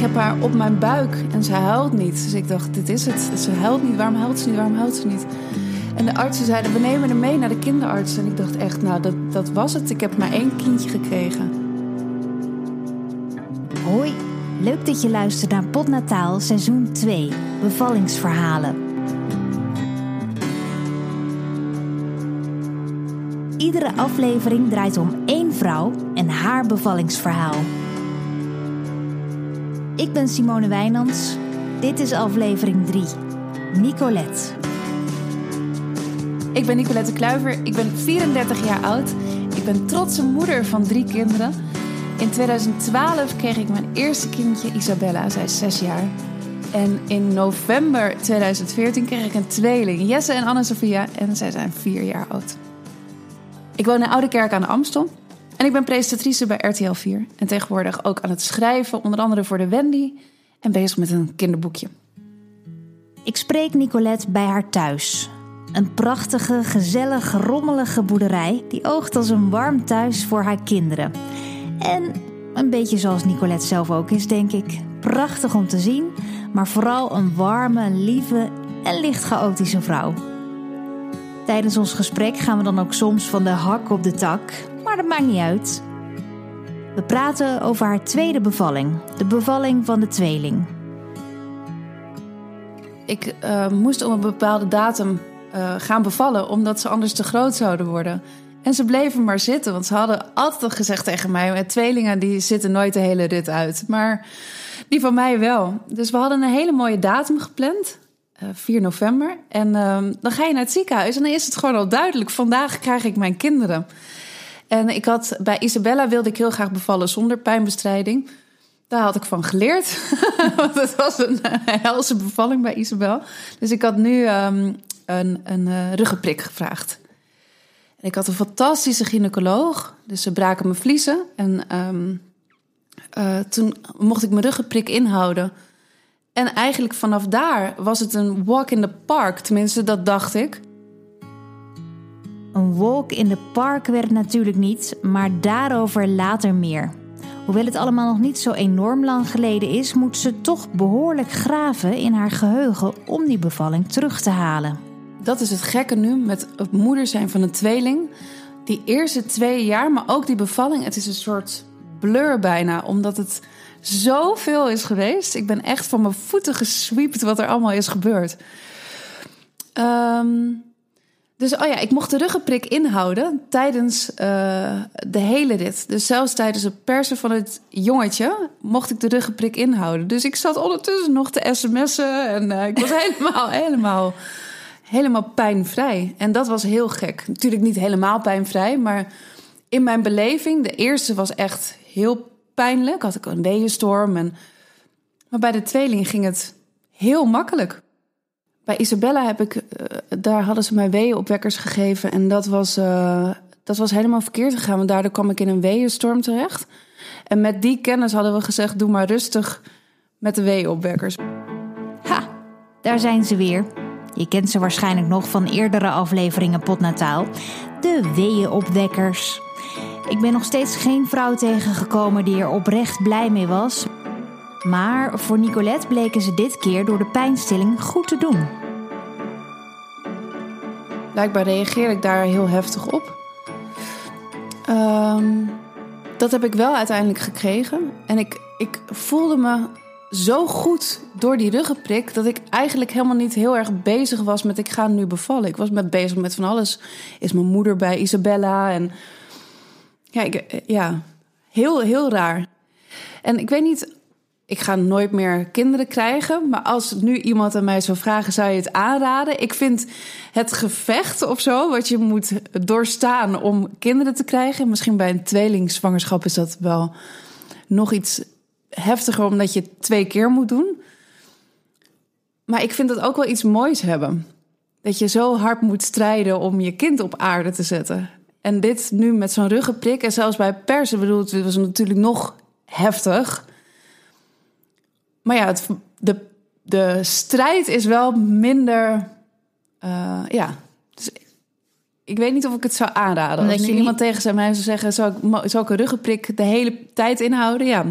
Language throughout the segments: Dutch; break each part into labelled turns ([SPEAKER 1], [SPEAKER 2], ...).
[SPEAKER 1] heb haar op mijn buik en ze huilt niet. Dus ik dacht, dit is het. Ze huilt niet. Waarom huilt ze niet? Waarom huilt ze niet? En de artsen zeiden, we nemen haar mee naar de kinderarts. En ik dacht echt, nou, dat, dat was het. Ik heb maar één kindje gekregen.
[SPEAKER 2] Hoi, leuk dat je luistert naar Potnataal seizoen 2, bevallingsverhalen. Iedere aflevering draait om één vrouw en haar bevallingsverhaal. Ik ben Simone Wijnands. Dit is aflevering 3. Nicolette.
[SPEAKER 1] Ik ben Nicolette Kluiver. Ik ben 34 jaar oud. Ik ben trotse moeder van drie kinderen. In 2012 kreeg ik mijn eerste kindje, Isabella. Zij is zes jaar. En in november 2014 kreeg ik een tweeling, Jesse en Anne-Sophia. En zij zijn vier jaar oud. Ik woon in Oude Kerk aan de Amstel. En ik ben presentatrice bij RTL 4. En tegenwoordig ook aan het schrijven, onder andere voor de Wendy. En bezig met een kinderboekje.
[SPEAKER 2] Ik spreek Nicolette bij haar thuis. Een prachtige, gezellig, rommelige boerderij die oogt als een warm thuis voor haar kinderen. En een beetje zoals Nicolette zelf ook is, denk ik. Prachtig om te zien, maar vooral een warme, lieve en licht chaotische vrouw. Tijdens ons gesprek gaan we dan ook soms van de hak op de tak, maar dat maakt niet uit. We praten over haar tweede bevalling, de bevalling van de tweeling.
[SPEAKER 1] Ik uh, moest op een bepaalde datum uh, gaan bevallen, omdat ze anders te groot zouden worden. En ze bleven maar zitten, want ze hadden altijd gezegd tegen mij: met tweelingen die zitten nooit de hele rit uit. Maar die van mij wel. Dus we hadden een hele mooie datum gepland. 4 eh, november. En uh, dan ga je naar het ziekenhuis en dan is het gewoon al duidelijk. Vandaag krijg ik mijn kinderen. En ik had bij Isabella wilde ik heel graag bevallen zonder pijnbestrijding. Daar had ik van geleerd. Want het was een helse bevalling bij Isabel. Dus ik had nu um, een, een uh, ruggenprik gevraagd. En ik had een fantastische gynaecoloog. Dus ze braken mijn vliezen. En uh, toen mocht ik mijn ruggenprik inhouden. En eigenlijk vanaf daar was het een walk in the park. Tenminste, dat dacht ik.
[SPEAKER 2] Een walk in the park werd natuurlijk niet, maar daarover later meer. Hoewel het allemaal nog niet zo enorm lang geleden is, moet ze toch behoorlijk graven in haar geheugen om die bevalling terug te halen.
[SPEAKER 1] Dat is het gekke nu met het moeder zijn van een tweeling. Die eerste twee jaar, maar ook die bevalling, het is een soort blur bijna, omdat het zoveel is geweest. Ik ben echt van mijn voeten gesweept wat er allemaal is gebeurd. Um, dus oh ja, ik mocht de ruggenprik inhouden tijdens uh, de hele rit. Dus zelfs tijdens het persen van het jongetje mocht ik de ruggenprik inhouden. Dus ik zat ondertussen nog te sms'en en uh, ik was helemaal, helemaal, helemaal pijnvrij. En dat was heel gek. Natuurlijk niet helemaal pijnvrij, maar in mijn beleving, de eerste was echt heel pijnlijk. Had ik een weeënstorm. En... Maar bij de tweeling ging het heel makkelijk. Bij Isabella heb ik, uh, daar hadden ze mij weeënopwekkers gegeven. En dat was, uh, dat was helemaal verkeerd gegaan. Want daardoor kwam ik in een weeënstorm terecht. En met die kennis hadden we gezegd: doe maar rustig met de weeënopwekkers.
[SPEAKER 2] Ha, daar zijn ze weer. Je kent ze waarschijnlijk nog van eerdere afleveringen Potnataal. De weeënopwekkers. Ik ben nog steeds geen vrouw tegengekomen die er oprecht blij mee was. Maar voor Nicolette bleken ze dit keer door de pijnstilling goed te doen.
[SPEAKER 1] Blijkbaar reageer ik daar heel heftig op. Um, dat heb ik wel uiteindelijk gekregen. En ik, ik voelde me zo goed door die ruggenprik dat ik eigenlijk helemaal niet heel erg bezig was met ik ga nu bevallen. Ik was met bezig met van alles. Is mijn moeder bij Isabella en ja, ik, ja, heel heel raar. En ik weet niet ik ga nooit meer kinderen krijgen. Maar als nu iemand aan mij zou vragen, zou je het aanraden? Ik vind het gevecht of zo, wat je moet doorstaan om kinderen te krijgen. Misschien bij een tweelingzwangerschap is dat wel nog iets heftiger, omdat je het twee keer moet doen. Maar ik vind dat ook wel iets moois hebben. Dat je zo hard moet strijden om je kind op aarde te zetten. En dit nu met zo'n ruggenprik en zelfs bij persen, bedoel, het was natuurlijk nog heftig. Maar ja, het, de, de strijd is wel minder. Uh, ja. Dus ik weet niet of ik het zou aanraden. Omdat Als je iemand tegen zijn mij zou zeggen: zou ik, zou ik een ruggenprik de hele tijd inhouden? Ja.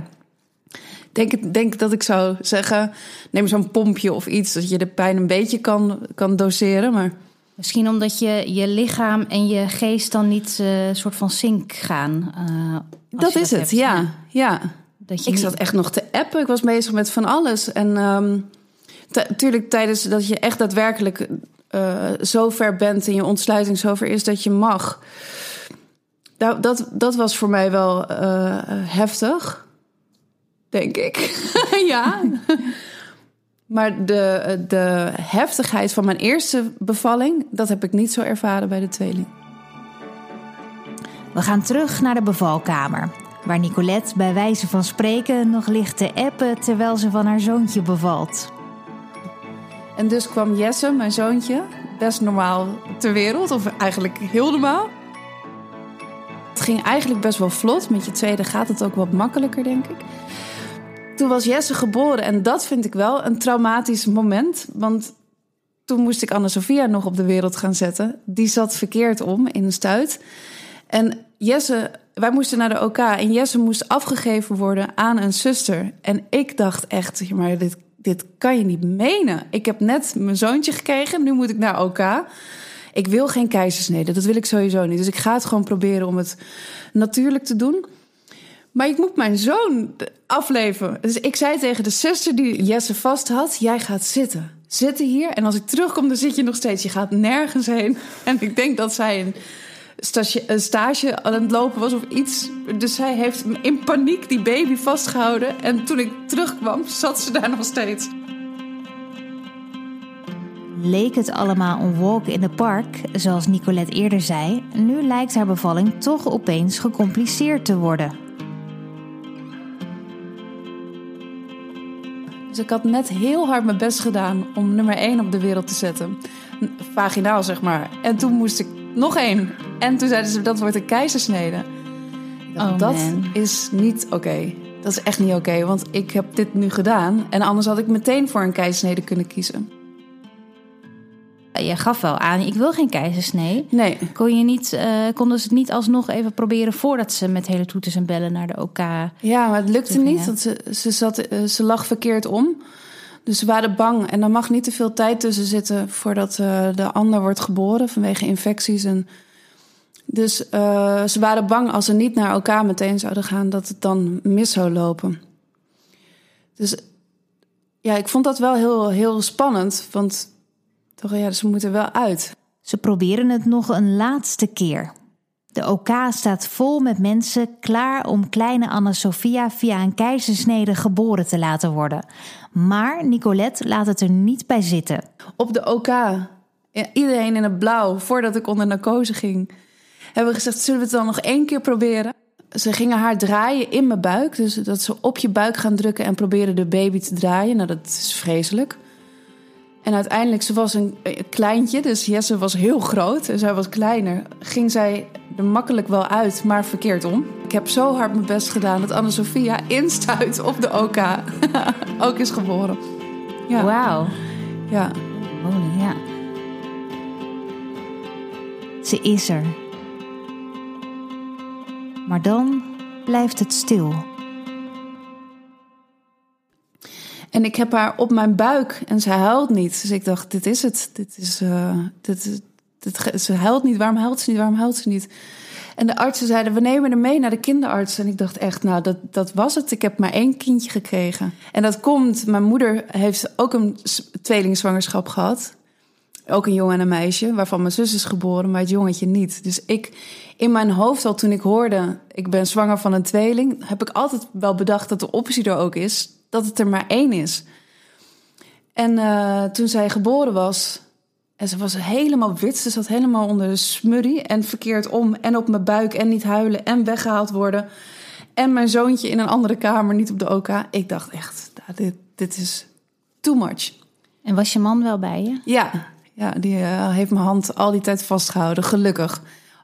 [SPEAKER 1] Denk, denk dat ik zou zeggen: neem zo'n pompje of iets, dat je de pijn een beetje kan, kan doseren. Maar
[SPEAKER 2] Misschien omdat je, je lichaam en je geest dan niet een soort van sync gaan. Uh,
[SPEAKER 1] dat is het, ja. ja. Dat je ik zat echt nog te appen. Ik was bezig met van alles. En natuurlijk um, tijdens dat je echt daadwerkelijk uh, zo ver bent in je ontsluiting, zover is dat je mag. Dat, dat, dat was voor mij wel heftig, denk ik. ja. Maar de, de heftigheid van mijn eerste bevalling, dat heb ik niet zo ervaren bij de tweeling.
[SPEAKER 2] We gaan terug naar de bevalkamer, waar Nicolette bij wijze van spreken nog ligt te appen terwijl ze van haar zoontje bevalt.
[SPEAKER 1] En dus kwam Jesse, mijn zoontje, best normaal ter wereld, of eigenlijk heel normaal. Het ging eigenlijk best wel vlot. Met je tweede gaat het ook wat makkelijker, denk ik. Toen was Jesse geboren en dat vind ik wel een traumatisch moment. Want toen moest ik Anna-Sophia nog op de wereld gaan zetten. Die zat verkeerd om in een stuit. En Jesse, wij moesten naar de OK en Jesse moest afgegeven worden aan een zuster. En ik dacht echt, maar dit, dit kan je niet menen. Ik heb net mijn zoontje gekregen, nu moet ik naar OK. Ik wil geen keizersnede, dat wil ik sowieso niet. Dus ik ga het gewoon proberen om het natuurlijk te doen. Maar ik moet mijn zoon afleveren. Dus ik zei tegen de zuster die Jesse vast had: Jij gaat zitten. Zitten hier. En als ik terugkom, dan zit je nog steeds. Je gaat nergens heen. En ik denk dat zij een, stage, een stage aan het lopen was of iets. Dus zij heeft in paniek die baby vastgehouden. En toen ik terugkwam, zat ze daar nog steeds.
[SPEAKER 2] Leek het allemaal een walk in the park, zoals Nicolette eerder zei, nu lijkt haar bevalling toch opeens gecompliceerd te worden.
[SPEAKER 1] Dus ik had net heel hard mijn best gedaan om nummer 1 op de wereld te zetten. Vaginaal, zeg maar. En toen moest ik nog één. En toen zeiden ze, dat wordt een keizersnede. Oh, dat is niet oké. Dat is echt niet oké, want ik heb dit nu gedaan. En anders had ik meteen voor een keizersnede kunnen kiezen.
[SPEAKER 2] Je gaf wel aan, ik wil geen keizersnee.
[SPEAKER 1] Nee.
[SPEAKER 2] Kon je niet, uh, konden ze het niet alsnog even proberen voordat ze met hele toeters en bellen naar de OK?
[SPEAKER 1] Ja, maar het lukte niet. Want ze, ze, zat, eh, ze lag verkeerd om. Dus ze waren bang. En er mag niet te veel tijd tussen zitten voordat uh, de ander wordt geboren vanwege infecties. En dus ze waren bang als ze niet naar elkaar meteen zouden gaan, dat het dan mis zou lopen. Dus ja, ik vond dat wel heel, heel spannend. Want toch, ja, ze moeten wel uit.
[SPEAKER 2] Ze proberen het nog een laatste keer. De OK staat vol met mensen klaar om kleine Anna-Sophia via een keizersnede geboren te laten worden. Maar Nicolette laat het er niet bij zitten.
[SPEAKER 1] Op de OK, iedereen in het blauw, voordat ik onder narcose ging, hebben we gezegd: zullen we het dan nog één keer proberen? Ze gingen haar draaien in mijn buik. Dus dat ze op je buik gaan drukken en proberen de baby te draaien. Nou, dat is vreselijk. En uiteindelijk, ze was een, kleintje, dus Jesse was heel groot en zij was kleiner. Ging zij er makkelijk wel uit, maar verkeerd om. Ik heb zo hard mijn best gedaan dat Anne-Sophia instuit op de OK ook is geboren.
[SPEAKER 2] Ja. Wauw.
[SPEAKER 1] Ja.
[SPEAKER 2] Ja. Ze is er. Maar dan blijft het stil.
[SPEAKER 1] En ik heb haar op mijn buik en ze huilt niet. Dus ik dacht, dit is het. Dit is, uh, dit, dit, ze huilt niet. Waarom huilt ze niet? Waarom huilt ze niet? En de artsen zeiden, we nemen haar mee naar de kinderarts. En ik dacht echt, nou, dat, dat was het. Ik heb maar één kindje gekregen. En dat komt, mijn moeder heeft ook een tweelingzwangerschap gehad. Ook een jongen en een meisje, waarvan mijn zus is geboren, maar het jongetje niet. Dus ik, in mijn hoofd al toen ik hoorde, ik ben zwanger van een tweeling... heb ik altijd wel bedacht dat de optie er ook is dat het er maar één is. En uh, toen zij geboren was, en ze was helemaal wit, ze zat helemaal onder de smurrie en verkeerd om en op mijn buik en niet huilen en weggehaald worden. En mijn zoontje in een andere kamer, niet op de OK. Ik dacht echt, nou, dit, dit is too much.
[SPEAKER 2] En was je man wel bij je?
[SPEAKER 1] Ja, ja die uh, heeft mijn hand al die tijd vastgehouden, gelukkig.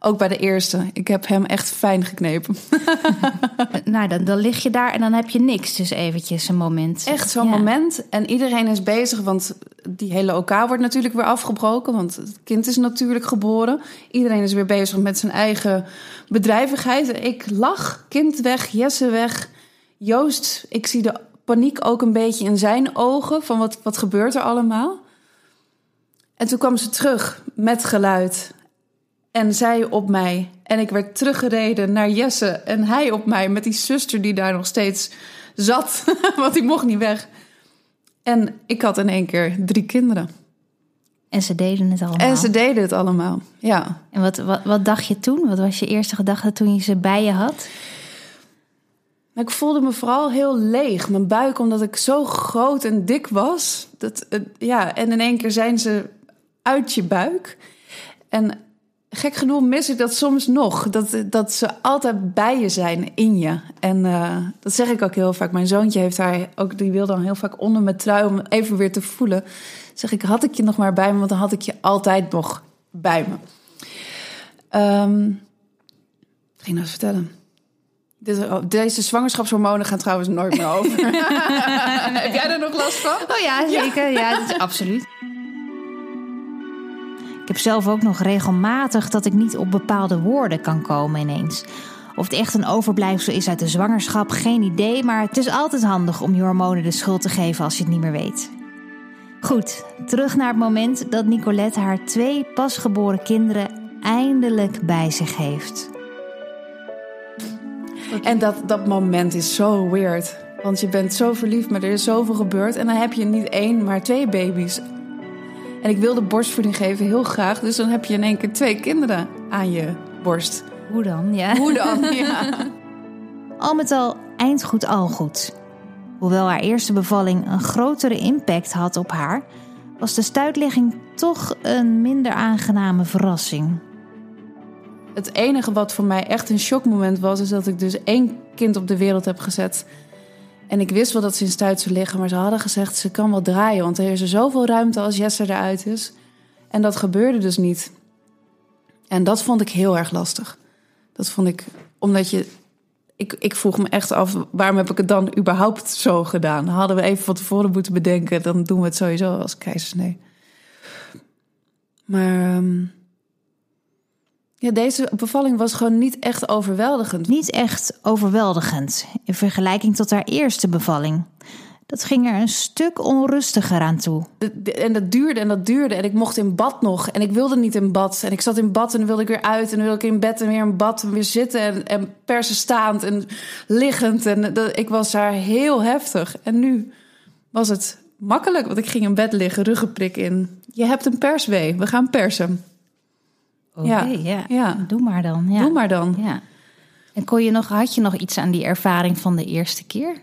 [SPEAKER 1] Ook bij de eerste. Ik heb hem echt fijn geknepen.
[SPEAKER 2] nou, dan, dan lig je daar en dan heb je niks. Dus eventjes een moment.
[SPEAKER 1] Echt zo'n moment. En iedereen is bezig, want die hele OK wordt natuurlijk weer afgebroken. Want het kind is natuurlijk geboren. Iedereen is weer bezig met zijn eigen bedrijvigheid. Ik lach, kind weg, Jesse weg. Joost, ik zie de paniek ook een beetje in zijn ogen. Van wat, wat gebeurt er allemaal? En toen kwam ze terug met geluid. En zij op mij. En ik werd teruggereden naar Jesse. En hij op mij met die zuster die daar nog steeds zat. Want die mocht niet weg. En ik had in één keer drie kinderen.
[SPEAKER 2] En ze deden het allemaal.
[SPEAKER 1] En ze deden het allemaal, ja.
[SPEAKER 2] En wat, wat, wat dacht je toen? Wat was je eerste gedachte toen je ze bij je had?
[SPEAKER 1] Ik voelde me vooral heel leeg. Mijn buik, omdat ik zo groot en dik was. Dat, ja, en in één keer zijn ze uit je buik. En gek genoeg mis ik dat soms nog. Dat, dat ze altijd bij je zijn, in je. En uh, dat zeg ik ook heel vaak. Mijn zoontje heeft haar ook, die wil dan heel vaak onder mijn trui om even weer te voelen. Zeg ik, had ik je nog maar bij me, want dan had ik je altijd nog bij me. Um, ik ging nou eens vertellen. Oh, deze zwangerschapshormonen gaan trouwens nooit meer over. Heb jij er nog last van?
[SPEAKER 2] Oh ja, zeker. Ja, ja dat is absoluut. Ik heb zelf ook nog regelmatig dat ik niet op bepaalde woorden kan komen ineens. Of het echt een overblijfsel is uit de zwangerschap, geen idee. Maar het is altijd handig om je hormonen de schuld te geven als je het niet meer weet. Goed, terug naar het moment dat Nicolette haar twee pasgeboren kinderen eindelijk bij zich heeft.
[SPEAKER 1] En dat, dat moment is zo weird. Want je bent zo verliefd, maar er is zoveel gebeurd. En dan heb je niet één, maar twee baby's. En ik wilde borstvoeding geven heel graag. Dus dan heb je in één keer twee kinderen aan je borst.
[SPEAKER 2] Hoe dan? Ja.
[SPEAKER 1] Hoe dan? Ja.
[SPEAKER 2] Al met al eind goed al goed. Hoewel haar eerste bevalling een grotere impact had op haar, was de stuitlegging toch een minder aangename verrassing.
[SPEAKER 1] Het enige wat voor mij echt een shockmoment was, is dat ik dus één kind op de wereld heb gezet. En ik wist wel dat ze in stuit zou liggen, maar ze hadden gezegd ze kan wel draaien, want er is er zoveel ruimte als Jesse eruit is. En dat gebeurde dus niet. En dat vond ik heel erg lastig. Dat vond ik, omdat je. Ik, ik vroeg me echt af, waarom heb ik het dan überhaupt zo gedaan? Hadden we even van tevoren moeten bedenken, dan doen we het sowieso als keizersnee. Maar. Um, ja, deze bevalling was gewoon niet echt overweldigend.
[SPEAKER 2] Niet echt overweldigend in vergelijking tot haar eerste bevalling. Dat ging er een stuk onrustiger aan toe.
[SPEAKER 1] En dat duurde en dat duurde. En ik mocht in bad nog. En ik wilde niet in bad. En ik zat in bad en dan wilde ik weer uit. En dan wilde ik in bed en weer in bad. En weer zitten en, en persen staand en liggend. En dat, ik was daar heel heftig. En nu was het makkelijk. Want ik ging in bed liggen, ruggenprik in. Je hebt een perswee. We gaan persen.
[SPEAKER 2] Oké, ja. ja. Doe maar dan. Ja.
[SPEAKER 1] Doe maar dan.
[SPEAKER 2] Ja. En kon je nog, had je nog iets aan die ervaring van de eerste keer?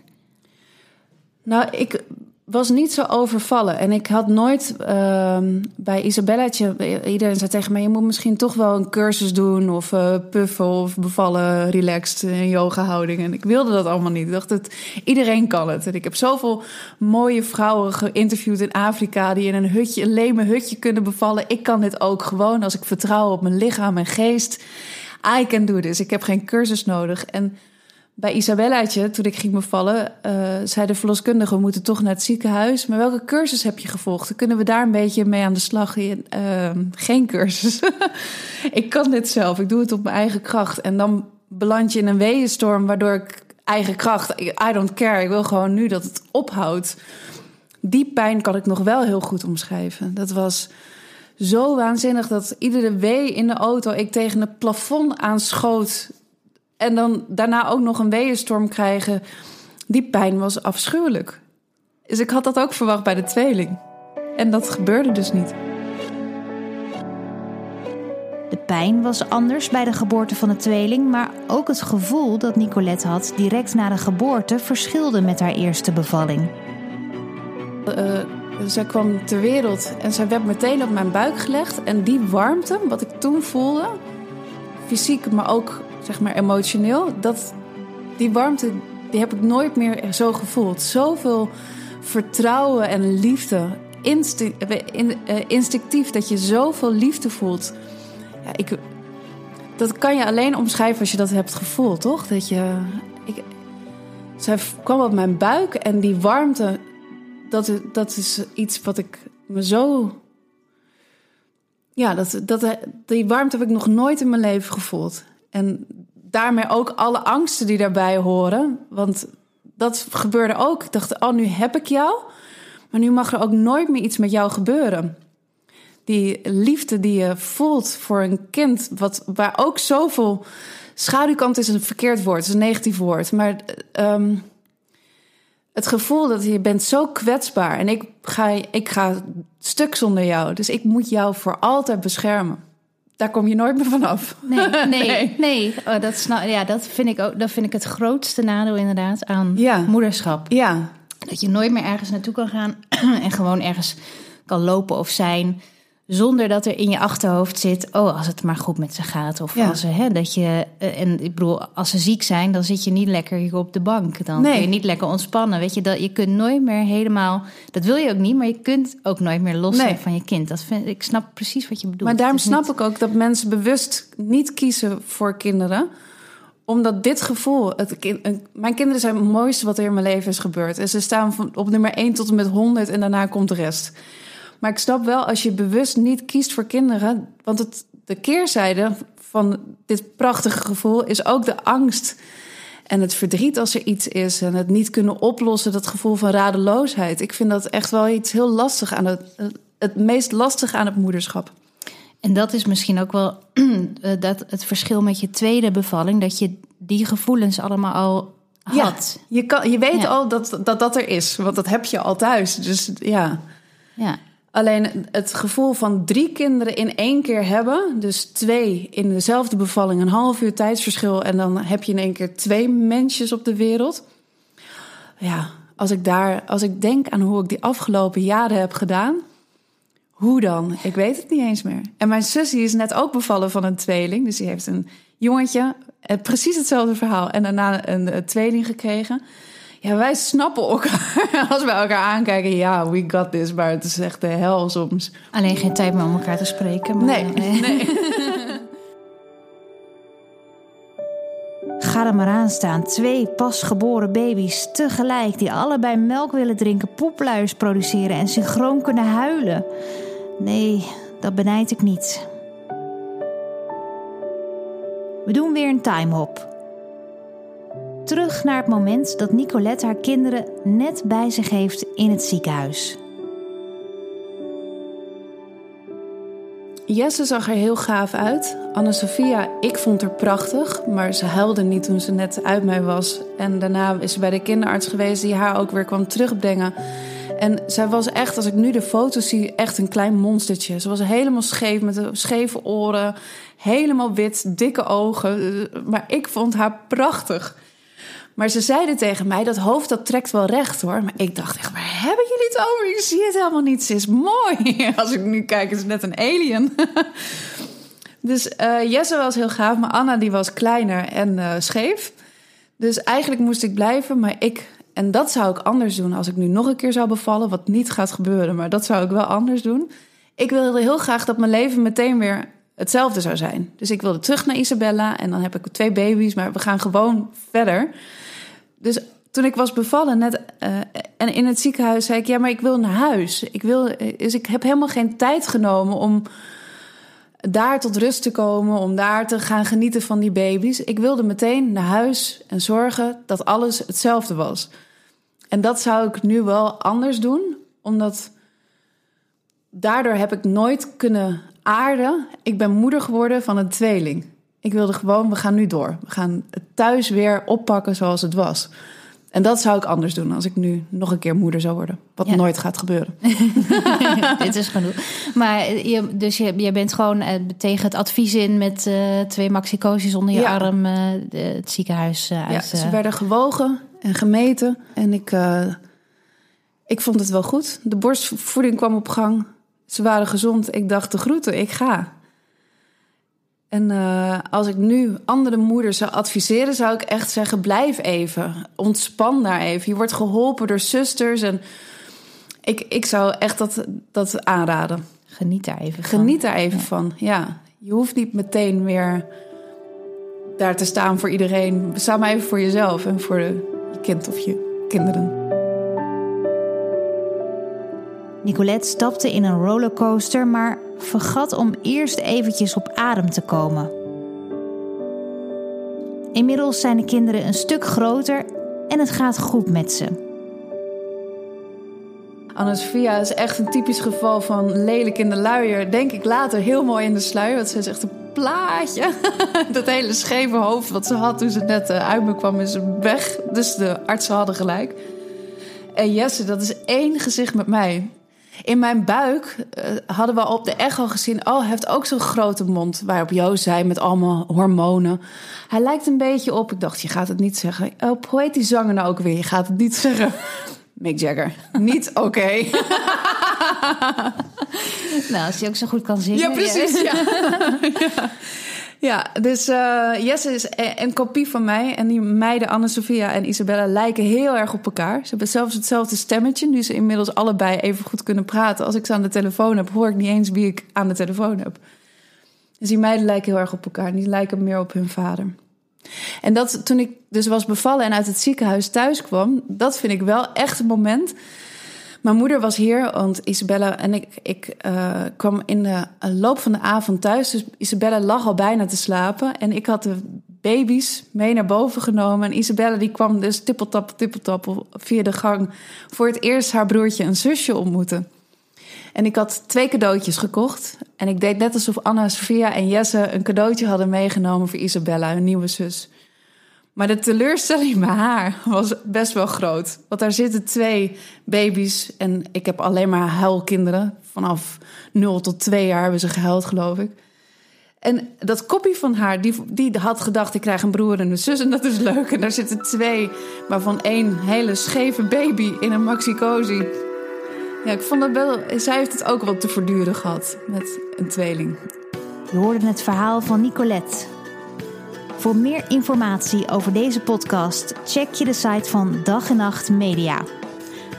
[SPEAKER 1] Nou, ik was niet zo overvallen. En ik had nooit uh, bij Isabellaatje... Iedereen zei tegen mij... je moet misschien toch wel een cursus doen... of uh, puffen of bevallen, relaxed, in yoga houding. En ik wilde dat allemaal niet. Ik dacht, dat iedereen kan het. En ik heb zoveel mooie vrouwen geïnterviewd in Afrika... die in een hutje, een leme hutje kunnen bevallen. Ik kan dit ook gewoon als ik vertrouw op mijn lichaam en geest. I can do this. Ik heb geen cursus nodig. En bij Isabellaatje, toen ik ging bevallen, uh, zei de verloskundige: We moeten toch naar het ziekenhuis. Maar welke cursus heb je gevolgd? Kunnen we daar een beetje mee aan de slag? Uh, geen cursus. ik kan dit zelf. Ik doe het op mijn eigen kracht. En dan beland je in een weeënstorm, waardoor ik eigen kracht. I don't care. Ik wil gewoon nu dat het ophoudt. Die pijn kan ik nog wel heel goed omschrijven. Dat was zo waanzinnig dat iedere wee in de auto ik tegen het plafond aanschoot en dan daarna ook nog een weeënstorm krijgen. Die pijn was afschuwelijk. Dus ik had dat ook verwacht bij de tweeling. En dat gebeurde dus niet.
[SPEAKER 2] De pijn was anders bij de geboorte van de tweeling, maar ook het gevoel dat Nicolette had direct na de geboorte verschilde met haar eerste bevalling.
[SPEAKER 1] Uh, zij kwam ter wereld en zij werd meteen op mijn buik gelegd. En die warmte, wat ik toen voelde, fysiek, maar ook zeg maar emotioneel, dat, die warmte die heb ik nooit meer zo gevoeld. Zoveel vertrouwen en liefde. Eh, instinctief dat je zoveel liefde voelt. Ja, ik, dat kan je alleen omschrijven als je dat hebt gevoeld, toch? Dat je. Ik, zij kwam op mijn buik en die warmte, dat, dat is iets wat ik me zo. Ja, dat, dat, die warmte heb ik nog nooit in mijn leven gevoeld. En daarmee ook alle angsten die daarbij horen. Want dat gebeurde ook. Ik dacht, oh, nu heb ik jou. Maar nu mag er ook nooit meer iets met jou gebeuren. Die liefde die je voelt voor een kind, wat, waar ook zoveel schaduwkant is een verkeerd woord, is een negatief woord. Maar um, het gevoel dat je bent zo kwetsbaar en ik ga, ik ga stuk zonder jou. Dus ik moet jou voor altijd beschermen. Daar kom je nooit meer vanaf.
[SPEAKER 2] Nee, nee, nee. Oh, dat, snap, ja, dat, vind ik ook, dat vind ik het grootste nadeel inderdaad aan moederschap.
[SPEAKER 1] Ja.
[SPEAKER 2] Dat je nooit meer ergens naartoe kan gaan en gewoon ergens kan lopen of zijn. Zonder dat er in je achterhoofd zit, oh, als het maar goed met ze gaat. Of als ze, hè, dat je, eh, en ik bedoel, als ze ziek zijn, dan zit je niet lekker hier op de bank. Dan kun je niet lekker ontspannen. Weet je, dat, je kunt nooit meer helemaal, dat wil je ook niet, maar je kunt ook nooit meer los zijn van je kind. Dat vind, ik snap precies wat je bedoelt.
[SPEAKER 1] Maar daarom snap ik ook dat mensen bewust niet kiezen voor kinderen omdat dit gevoel, het, mijn kinderen zijn het mooiste wat er in mijn leven is gebeurd. En ze staan van, op nummer 1 tot en met 100 en daarna komt de rest. Maar ik snap wel, als je bewust niet kiest voor kinderen. Want het, de keerzijde van dit prachtige gevoel is ook de angst. En het verdriet als er iets is. En het niet kunnen oplossen, dat gevoel van radeloosheid. Ik vind dat echt wel iets heel lastig aan het. Het meest lastig aan het moederschap.
[SPEAKER 2] En dat is misschien ook wel eh, dat het verschil met je tweede bevalling. Dat je die gevoelens allemaal al had.
[SPEAKER 1] Ja, je, kan, je weet al dat, dat dat er is. Want dat heb je al thuis. Dus ja.
[SPEAKER 2] Ja.
[SPEAKER 1] Alleen het gevoel van drie kinderen in één keer hebben, dus twee in dezelfde bevalling, een half uur tijdsverschil en dan heb je in één keer twee mensjes op de wereld. Ja, als ik daar, als ik denk aan hoe ik die afgelopen jaren heb gedaan, hoe dan? Ik weet het niet eens meer. En mijn zus die is net ook bevallen van een tweeling, dus die heeft een jongetje, eh, precies hetzelfde verhaal en daarna een, een tweeling gekregen. Ja, wij snappen elkaar. Als we elkaar aankijken, ja, we got this. Maar het is echt de hel soms.
[SPEAKER 2] Alleen geen tijd meer om elkaar te spreken. Maar
[SPEAKER 1] nee, nee. nee.
[SPEAKER 2] Ga er maar aan staan. Twee pasgeboren baby's tegelijk die allebei melk willen drinken, poepluiers produceren en synchroon kunnen huilen. Nee, dat benijd ik niet. We doen weer een timehop. Terug naar het moment dat Nicolette haar kinderen net bij zich heeft in het ziekenhuis.
[SPEAKER 1] Jesse zag er heel gaaf uit. Anne-Sophia, ik vond haar prachtig, maar ze huilde niet toen ze net uit mij was. En daarna is ze bij de kinderarts geweest die haar ook weer kwam terugbrengen. En zij was echt, als ik nu de foto's zie, echt een klein monstertje. Ze was helemaal scheef, met scheve oren, helemaal wit, dikke ogen. Maar ik vond haar prachtig. Maar ze zeiden tegen mij, dat hoofd dat trekt wel recht hoor. Maar ik dacht echt, waar hebben jullie het over? Ik zie het helemaal niet. Ze is mooi. Als ik nu kijk, is het net een alien. dus uh, Jesse was heel gaaf, maar Anna die was kleiner en uh, scheef. Dus eigenlijk moest ik blijven, maar ik... En dat zou ik anders doen als ik nu nog een keer zou bevallen. Wat niet gaat gebeuren, maar dat zou ik wel anders doen. Ik wilde heel graag dat mijn leven meteen weer hetzelfde zou zijn. Dus ik wilde terug naar Isabella en dan heb ik twee baby's, maar we gaan gewoon verder. Dus toen ik was bevallen net uh, en in het ziekenhuis zei ik ja, maar ik wil naar huis. Ik wil, dus ik heb helemaal geen tijd genomen om daar tot rust te komen, om daar te gaan genieten van die baby's. Ik wilde meteen naar huis en zorgen dat alles hetzelfde was. En dat zou ik nu wel anders doen, omdat daardoor heb ik nooit kunnen aarden. Ik ben moeder geworden van een tweeling. Ik wilde gewoon, we gaan nu door. We gaan het thuis weer oppakken zoals het was. En dat zou ik anders doen als ik nu nog een keer moeder zou worden. Wat nooit gaat gebeuren.
[SPEAKER 2] Dit is genoeg. Maar je, dus je, je bent gewoon uh, tegen het advies in met uh, twee maxicosies onder je arm uh, het ziekenhuis uit.
[SPEAKER 1] Ja, ze werden gewogen en gemeten. En ik, ik vond het wel goed. De borstvoeding kwam op gang. Ze waren gezond. Ik dacht de groeten, ik ga. En uh, als ik nu andere moeders zou adviseren, zou ik echt zeggen: blijf even. Ontspan daar even. Je wordt geholpen door zusters. En ik, ik zou echt dat, dat aanraden.
[SPEAKER 2] Geniet daar even
[SPEAKER 1] van. Geniet daar even van, ja. Je hoeft niet meteen weer daar te staan voor iedereen. Sta maar even voor jezelf en voor de, je kind of je kinderen.
[SPEAKER 2] Nicolette stapte in een rollercoaster, maar vergat om eerst eventjes op adem te komen. Inmiddels zijn de kinderen een stuk groter en het gaat goed met ze.
[SPEAKER 1] Anna-Sophia is echt een typisch geval van lelijk in de luier. Denk ik later heel mooi in de sluier. Want ze is echt een plaatje. Dat hele scheve hoofd wat ze had toen ze net eh, uit me kwam is weg. Dus de artsen hadden gelijk. En Jesse, dat is één gezicht met mij. In mijn buik uh, hadden we op de echo gezien... oh, hij heeft ook zo'n grote mond. Waarop Joost zei met allemaal hormonen. Hij lijkt een beetje op... Ik dacht, je gaat het niet zeggen. Oh, heet die zanger nou ook weer? Je gaat het niet zeggen. Mick Jagger. Niet oké. Okay.
[SPEAKER 2] nou, als hij ook zo goed kan zingen.
[SPEAKER 1] Ja, precies. Ja. ja. ja. dus uh, Jesse is een kopie van mij. En die meiden Anne-Sophia en Isabella lijken heel erg op elkaar. Ze hebben zelfs hetzelfde stemmetje. Nu ze inmiddels allebei even goed kunnen praten. Als ik ze aan de telefoon heb, hoor ik niet eens wie ik aan de telefoon heb. Dus die meiden lijken heel erg op elkaar. Die lijken meer op hun vader. En dat toen ik dus was bevallen en uit het ziekenhuis thuis kwam, dat vind ik wel echt een moment. Mijn moeder was hier, want Isabella en ik, ik uh, kwam in de loop van de avond thuis. Dus Isabella lag al bijna te slapen. En ik had de baby's mee naar boven genomen. En Isabella die kwam dus tippeltap, tippeltap via de gang voor het eerst haar broertje en zusje ontmoeten. En ik had twee cadeautjes gekocht. En ik deed net alsof Anna, Sofia en Jesse een cadeautje hadden meegenomen voor Isabella, hun nieuwe zus. Maar de teleurstelling bij haar was best wel groot. Want daar zitten twee baby's en ik heb alleen maar huilkinderen. Vanaf 0 tot 2 jaar hebben ze gehuild, geloof ik. En dat kopie van haar, die, die had gedacht: ik krijg een broer en een zus en dat is leuk. En daar zitten twee, waarvan één hele scheve baby in een maxi-cozy. Ja, ik vond dat wel. Zij heeft het ook wel te verduren gehad met een tweeling.
[SPEAKER 2] Je hoorde het verhaal van Nicolette. Voor meer informatie over deze podcast check je de site van Dag en Nacht Media.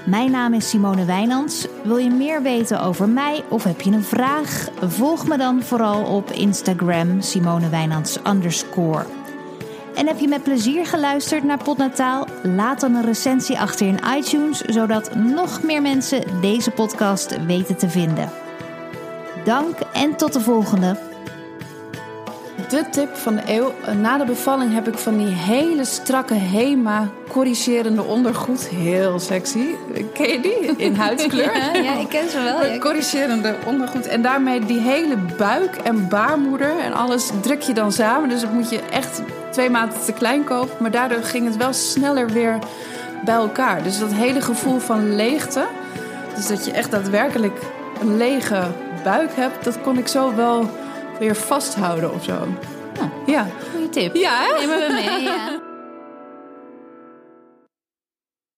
[SPEAKER 2] Mijn naam is Simone Wijnands. Wil je meer weten over mij of heb je een vraag? Volg me dan vooral op Instagram Simone Wijnands. En heb je met plezier geluisterd naar Potnataal? Laat dan een recensie achter in iTunes, zodat nog meer mensen deze podcast weten te vinden. Dank en tot de volgende.
[SPEAKER 1] De tip van de eeuw. Na de bevalling heb ik van die hele strakke HEMA corrigerende ondergoed. Heel sexy. Ken je die? In huidskleur.
[SPEAKER 2] ja, ja, ik ken ze wel. Ja.
[SPEAKER 1] Corrigerende ondergoed. En daarmee die hele buik en baarmoeder en alles druk je dan samen. Dus dat moet je echt twee maanden te klein kopen. Maar daardoor ging het wel sneller weer bij elkaar. Dus dat hele gevoel van leegte. Dus dat je echt daadwerkelijk een lege buik hebt. Dat kon ik zo wel weer vasthouden of zo.
[SPEAKER 2] Oh, ja. Goeie tip.
[SPEAKER 1] Ja, hè?
[SPEAKER 2] Nemen we mee, ja.